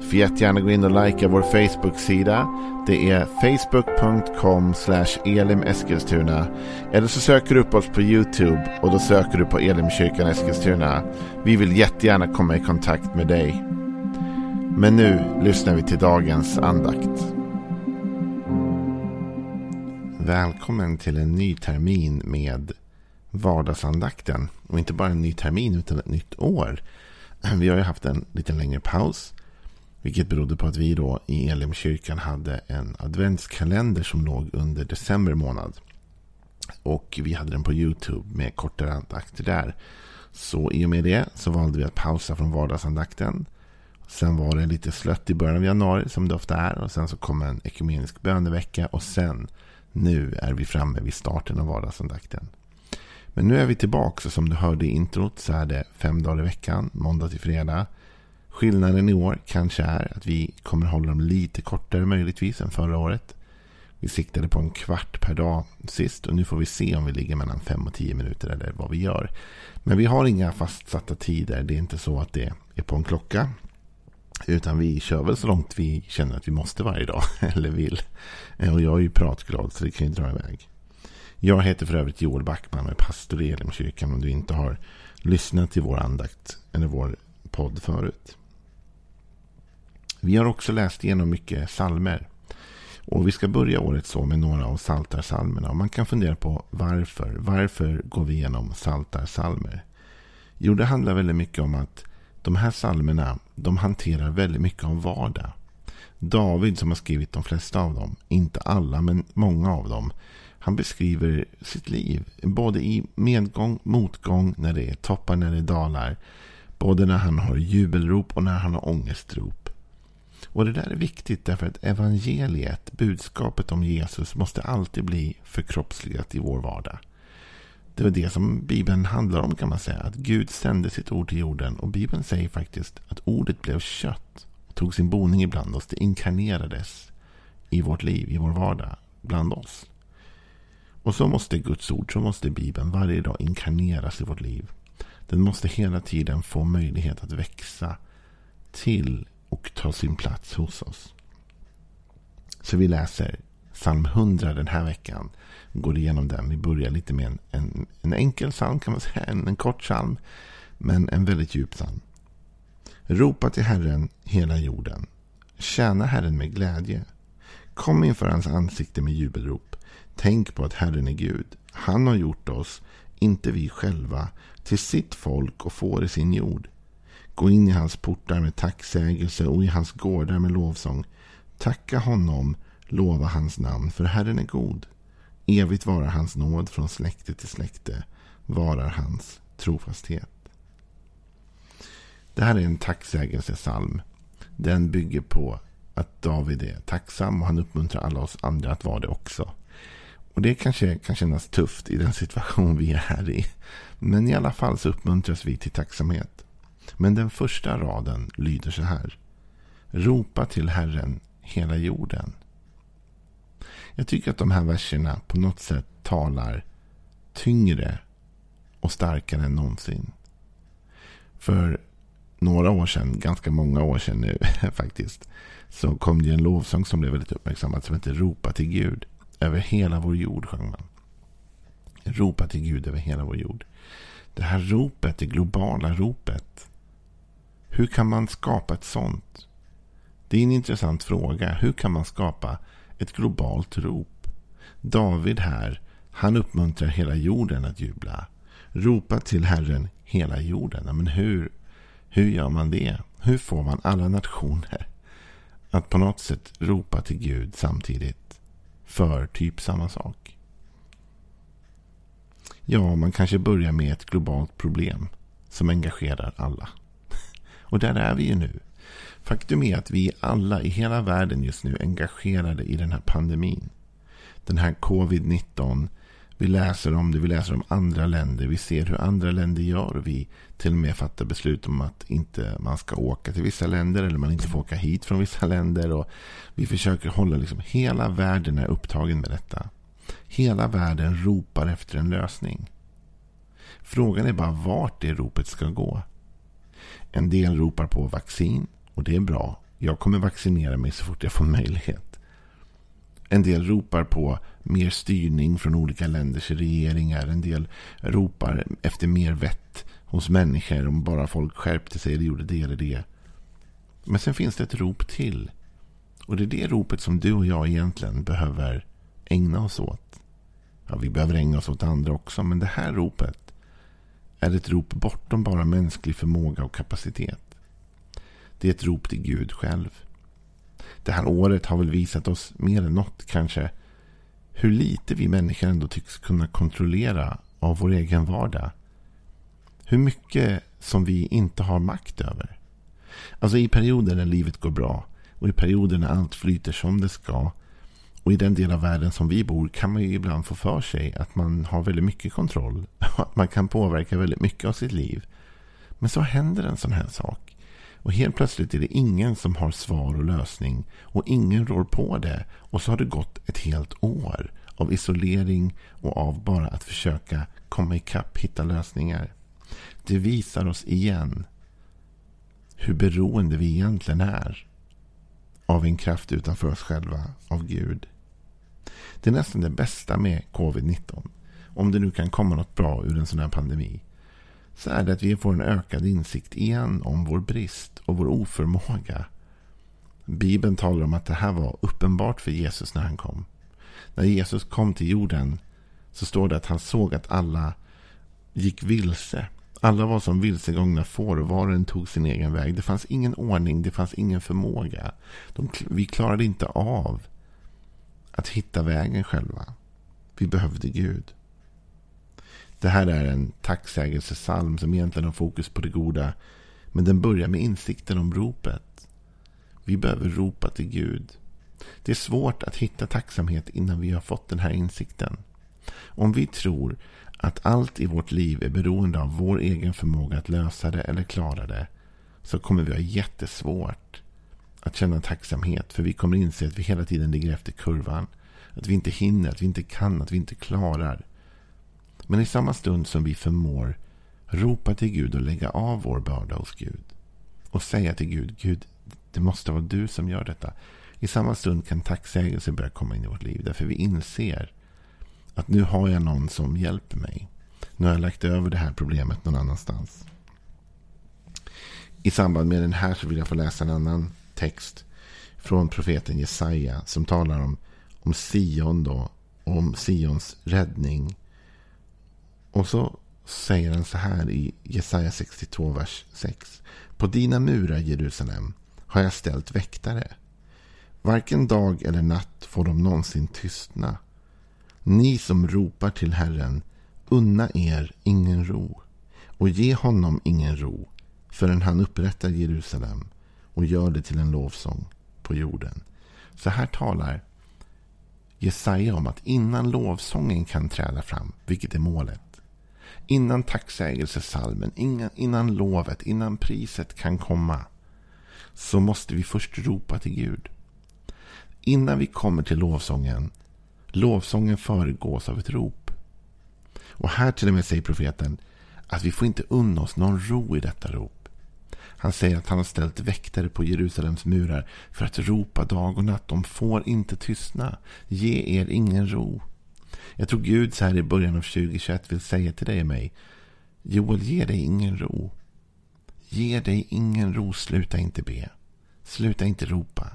Du får jättegärna gå in och likea vår Facebook-sida. Det är facebook.com elimeskilstuna. Eller så söker du upp oss på YouTube och då söker du på Elimkyrkan Eskilstuna. Vi vill jättegärna komma i kontakt med dig. Men nu lyssnar vi till dagens andakt. Välkommen till en ny termin med vardagsandakten. Och inte bara en ny termin utan ett nytt år. Vi har ju haft en lite längre paus. Vilket berodde på att vi då i Elimkyrkan hade en adventskalender som låg under december månad. Och vi hade den på YouTube med kortare andakter där. Så i och med det så valde vi att pausa från vardagsandakten. Sen var det lite slött i början av januari som det ofta är. Och sen så kom en ekumenisk bönevecka. Och sen nu är vi framme vid starten av vardagsandakten. Men nu är vi tillbaka. Som du hörde i introt så är det fem dagar i veckan. Måndag till fredag. Skillnaden i år kanske är att vi kommer hålla dem lite kortare möjligtvis än förra året. Vi siktade på en kvart per dag sist och nu får vi se om vi ligger mellan 5 och 10 minuter eller vad vi gör. Men vi har inga fastsatta tider. Det är inte så att det är på en klocka. Utan vi kör väl så långt vi känner att vi måste varje dag. Eller vill. Och jag är ju pratglad så det kan ju dra iväg. Jag heter för övrigt Joel Backman och är pastor i Elimkyrkan. Om du inte har lyssnat till vår andakt eller vår podd förut. Vi har också läst igenom mycket salmer. Och vi ska börja året så med några av saltarsalmerna. Och man kan fundera på varför. Varför går vi igenom saltarsalmer? Jo, det handlar väldigt mycket om att de här salmerna, de hanterar väldigt mycket av vardag. David som har skrivit de flesta av dem, inte alla men många av dem. Han beskriver sitt liv, både i medgång, motgång, när det är toppar, när det är dalar. Både när han har jubelrop och när han har ångestrop. Och det där är viktigt därför att evangeliet, budskapet om Jesus, måste alltid bli förkroppsligat i vår vardag. Det är det som Bibeln handlar om kan man säga. Att Gud sände sitt ord till jorden. Och Bibeln säger faktiskt att ordet blev kött. Och tog sin boning ibland oss. Det inkarnerades i vårt liv, i vår vardag, bland oss. Och så måste Guds ord, så måste Bibeln varje dag inkarneras i vårt liv. Den måste hela tiden få möjlighet att växa till och ta sin plats hos oss. Så vi läser psalm 100 den här veckan. Går igenom den. Vi börjar lite med en, en, en enkel psalm kan man säga. En, en kort psalm. Men en väldigt djup psalm. Ropa till Herren hela jorden. Tjäna Herren med glädje. Kom inför hans ansikte med jubelrop. Tänk på att Herren är Gud. Han har gjort oss, inte vi själva, till sitt folk och får i sin jord. Gå in i hans portar med tacksägelse och i hans gårdar med lovsång. Tacka honom, lova hans namn, för Herren är god. Evigt varar hans nåd från släkte till släkte, varar hans trofasthet. Det här är en tacksägelsesalm. Den bygger på att David är tacksam och han uppmuntrar alla oss andra att vara det också. Och det kanske kan kännas tufft i den situation vi är här i. Men i alla fall så uppmuntras vi till tacksamhet. Men den första raden lyder så här. Ropa till Herren hela jorden. Jag tycker att de här verserna på något sätt talar tyngre och starkare än någonsin. För några år sedan, ganska många år sedan nu faktiskt, så kom det en lovsång som blev väldigt uppmärksammad som hette Ropa till Gud. Över hela vår jord sjöng man. Ropa till Gud över hela vår jord. Det här ropet, det globala ropet, hur kan man skapa ett sånt? Det är en intressant fråga. Hur kan man skapa ett globalt rop? David här, han uppmuntrar hela jorden att jubla. Ropa till Herren hela jorden. Men hur, hur gör man det? Hur får man alla nationer att på något sätt ropa till Gud samtidigt för typ samma sak? Ja, man kanske börjar med ett globalt problem som engagerar alla. Och där är vi ju nu. Faktum är att vi alla i hela världen just nu är engagerade i den här pandemin. Den här covid-19 Vi läser om det, vi läser om andra länder. Vi ser hur andra länder gör. Och vi till och med fattar beslut om att inte man ska åka till vissa länder. Eller man inte får åka hit från vissa länder. Och vi försöker hålla liksom, hela världen är upptagen med detta. Hela världen ropar efter en lösning. Frågan är bara vart det ropet ska gå. En del ropar på vaccin och det är bra. Jag kommer vaccinera mig så fort jag får möjlighet. En del ropar på mer styrning från olika länders regeringar. En del ropar efter mer vett hos människor om bara folk skärpte sig eller gjorde det eller det. Men sen finns det ett rop till. Och det är det ropet som du och jag egentligen behöver ägna oss åt. Ja, vi behöver ägna oss åt andra också, men det här ropet är ett rop bortom bara mänsklig förmåga och kapacitet. Det är ett rop till Gud själv. Det här året har väl visat oss mer än något kanske hur lite vi människor ändå tycks kunna kontrollera av vår egen vardag. Hur mycket som vi inte har makt över. Alltså i perioder när livet går bra och i perioder när allt flyter som det ska och i den del av världen som vi bor kan man ju ibland få för sig att man har väldigt mycket kontroll. Att man kan påverka väldigt mycket av sitt liv. Men så händer en sån här sak. Och helt plötsligt är det ingen som har svar och lösning. Och ingen rår på det. Och så har det gått ett helt år av isolering och av bara att försöka komma ikapp, hitta lösningar. Det visar oss igen hur beroende vi egentligen är av en kraft utanför oss själva, av Gud. Det är nästan det bästa med covid-19. Om det nu kan komma något bra ur en sån här pandemi. Så är det att vi får en ökad insikt igen om vår brist och vår oförmåga. Bibeln talar om att det här var uppenbart för Jesus när han kom. När Jesus kom till jorden så står det att han såg att alla gick vilse. Alla var som vilsegångna får och var och en tog sin egen väg. Det fanns ingen ordning, det fanns ingen förmåga. De, vi klarade inte av att hitta vägen själva. Vi behövde Gud. Det här är en tacksägelsesalm som egentligen har fokus på det goda. Men den börjar med insikten om ropet. Vi behöver ropa till Gud. Det är svårt att hitta tacksamhet innan vi har fått den här insikten. Om vi tror att allt i vårt liv är beroende av vår egen förmåga att lösa det eller klara det så kommer vi ha jättesvårt att känna tacksamhet. För vi kommer inse att vi hela tiden ligger efter kurvan. Att vi inte hinner, att vi inte kan, att vi inte klarar. Men i samma stund som vi förmår ropa till Gud och lägga av vår börda hos Gud. Och säga till Gud, Gud, det måste vara du som gör detta. I samma stund kan tacksägelse börja komma in i vårt liv. Därför vi inser att nu har jag någon som hjälper mig. Nu har jag lagt över det här problemet någon annanstans. I samband med den här så vill jag få läsa en annan text från profeten Jesaja som talar om, om Sion då, om Sions räddning. Och så säger han så här i Jesaja 62, vers 6. På dina murar, Jerusalem, har jag ställt väktare. Varken dag eller natt får de någonsin tystna. Ni som ropar till Herren, unna er ingen ro och ge honom ingen ro förrän han upprättar Jerusalem och gör det till en lovsång på jorden. Så här talar Jesaja om att innan lovsången kan träda fram, vilket är målet, innan tacksägelsesalmen, innan lovet, innan priset kan komma, så måste vi först ropa till Gud. Innan vi kommer till lovsången, lovsången föregås av ett rop. Och här till och med säger profeten att vi får inte unna oss någon ro i detta rop. Han säger att han har ställt väktare på Jerusalems murar för att ropa dag och natt. De får inte tystna. Ge er ingen ro. Jag tror Gud så här i början av 2021 vill säga till dig och mig. Joel, ge dig ingen ro. Ge dig ingen ro. Sluta inte be. Sluta inte ropa.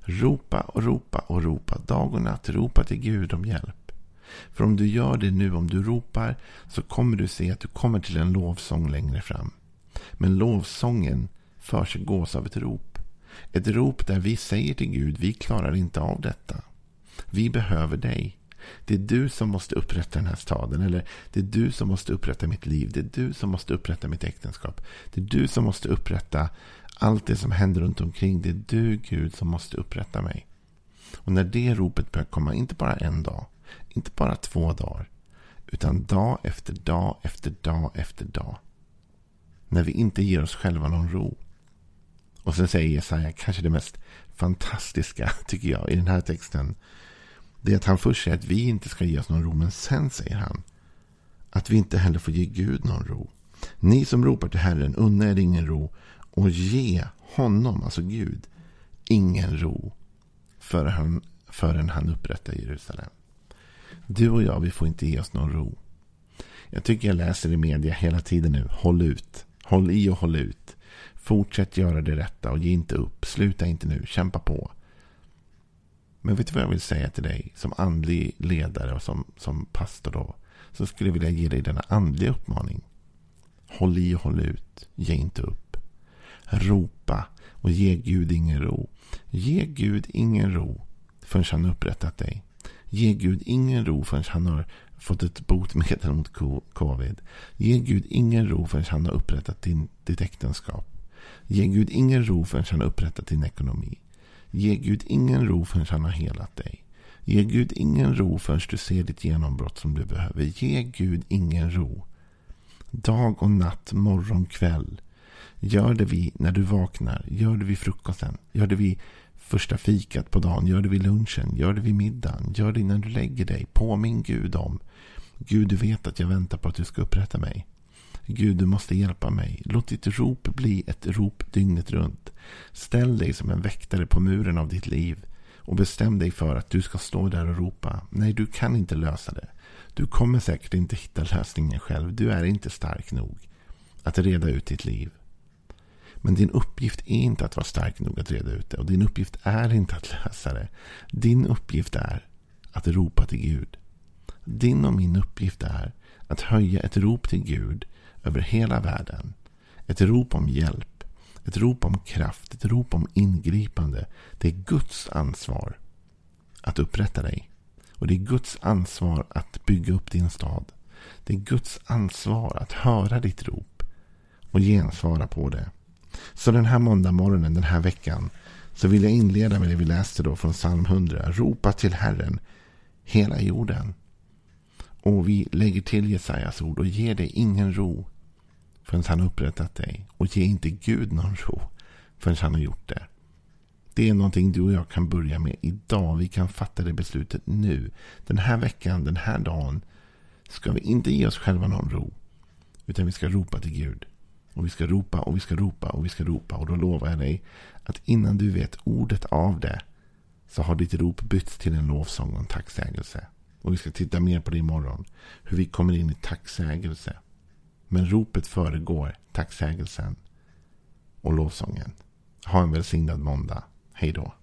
Ropa och ropa och ropa. Dag och natt. Ropa till Gud om hjälp. För om du gör det nu, om du ropar, så kommer du se att du kommer till en lovsång längre fram. Men lovsången försiggås av ett rop. Ett rop där vi säger till Gud, vi klarar inte av detta. Vi behöver dig. Det är du som måste upprätta den här staden. Eller det är du som måste upprätta mitt liv. Det är du som måste upprätta mitt äktenskap. Det är du som måste upprätta allt det som händer runt omkring. Det är du, Gud, som måste upprätta mig. Och när det ropet börjar komma, inte bara en dag, inte bara två dagar, Utan dag efter dag efter dag efter dag. När vi inte ger oss själva någon ro. Och sen säger Jesaja kanske det mest fantastiska tycker jag i den här texten. Det är att han först säger att vi inte ska ge oss någon ro. Men sen säger han att vi inte heller får ge Gud någon ro. Ni som ropar till Herren, unna er ingen ro och ge honom, alltså Gud, ingen ro förrän han, förrän han upprättar Jerusalem. Du och jag, vi får inte ge oss någon ro. Jag tycker jag läser i media hela tiden nu. Håll ut. Håll i och håll ut. Fortsätt göra det rätta och ge inte upp. Sluta inte nu. Kämpa på. Men vet du vad jag vill säga till dig som andlig ledare och som, som pastor då? Så skulle jag vilja ge dig denna andliga uppmaning. Håll i och håll ut. Ge inte upp. Ropa och ge Gud ingen ro. Ge Gud ingen ro förrän han upprättat dig. Ge Gud ingen ro förrän han har fått ett botemedel mot covid. Ge Gud ingen ro förrän han har upprättat din, ditt äktenskap. Ge Gud ingen ro förrän han har upprättat din ekonomi. Ge Gud ingen ro förrän han har helat dig. Ge Gud ingen ro förrän du ser ditt genombrott som du behöver. Ge Gud ingen ro. Dag och natt, morgon, kväll. Gör det vi när du vaknar. Gör det vid frukosten. Gör det vid första fikat på dagen. Gör det vid lunchen. Gör det vid middagen. Gör det innan du lägger dig. Påminn Gud om. Gud, du vet att jag väntar på att du ska upprätta mig. Gud, du måste hjälpa mig. Låt ditt rop bli ett rop dygnet runt. Ställ dig som en väktare på muren av ditt liv. Och bestäm dig för att du ska stå där och ropa. Nej, du kan inte lösa det. Du kommer säkert inte hitta lösningen själv. Du är inte stark nog att reda ut ditt liv. Men din uppgift är inte att vara stark nog att reda ut det. Och din uppgift är inte att lösa det. Din uppgift är att ropa till Gud. Din och min uppgift är att höja ett rop till Gud över hela världen. Ett rop om hjälp. Ett rop om kraft. Ett rop om ingripande. Det är Guds ansvar att upprätta dig. Och det är Guds ansvar att bygga upp din stad. Det är Guds ansvar att höra ditt rop och gensvara på det. Så den här måndag morgonen, den här veckan, så vill jag inleda med det vi läste då från psalm 100. Ropa till Herren, hela jorden. Och vi lägger till Jesajas ord och ger dig ingen ro förrän han upprättat dig. Och ge inte Gud någon ro förrän han har gjort det. Det är någonting du och jag kan börja med idag. Vi kan fatta det beslutet nu. Den här veckan, den här dagen ska vi inte ge oss själva någon ro. Utan vi ska ropa till Gud. Och vi ska ropa och vi ska ropa och vi ska ropa. Och då lovar jag dig att innan du vet ordet av det så har ditt rop bytts till en lovsång och en tacksägelse. Och vi ska titta mer på det imorgon. Hur vi kommer in i tacksägelse. Men ropet föregår tacksägelsen och lovsången. Ha en välsignad måndag. Hej då.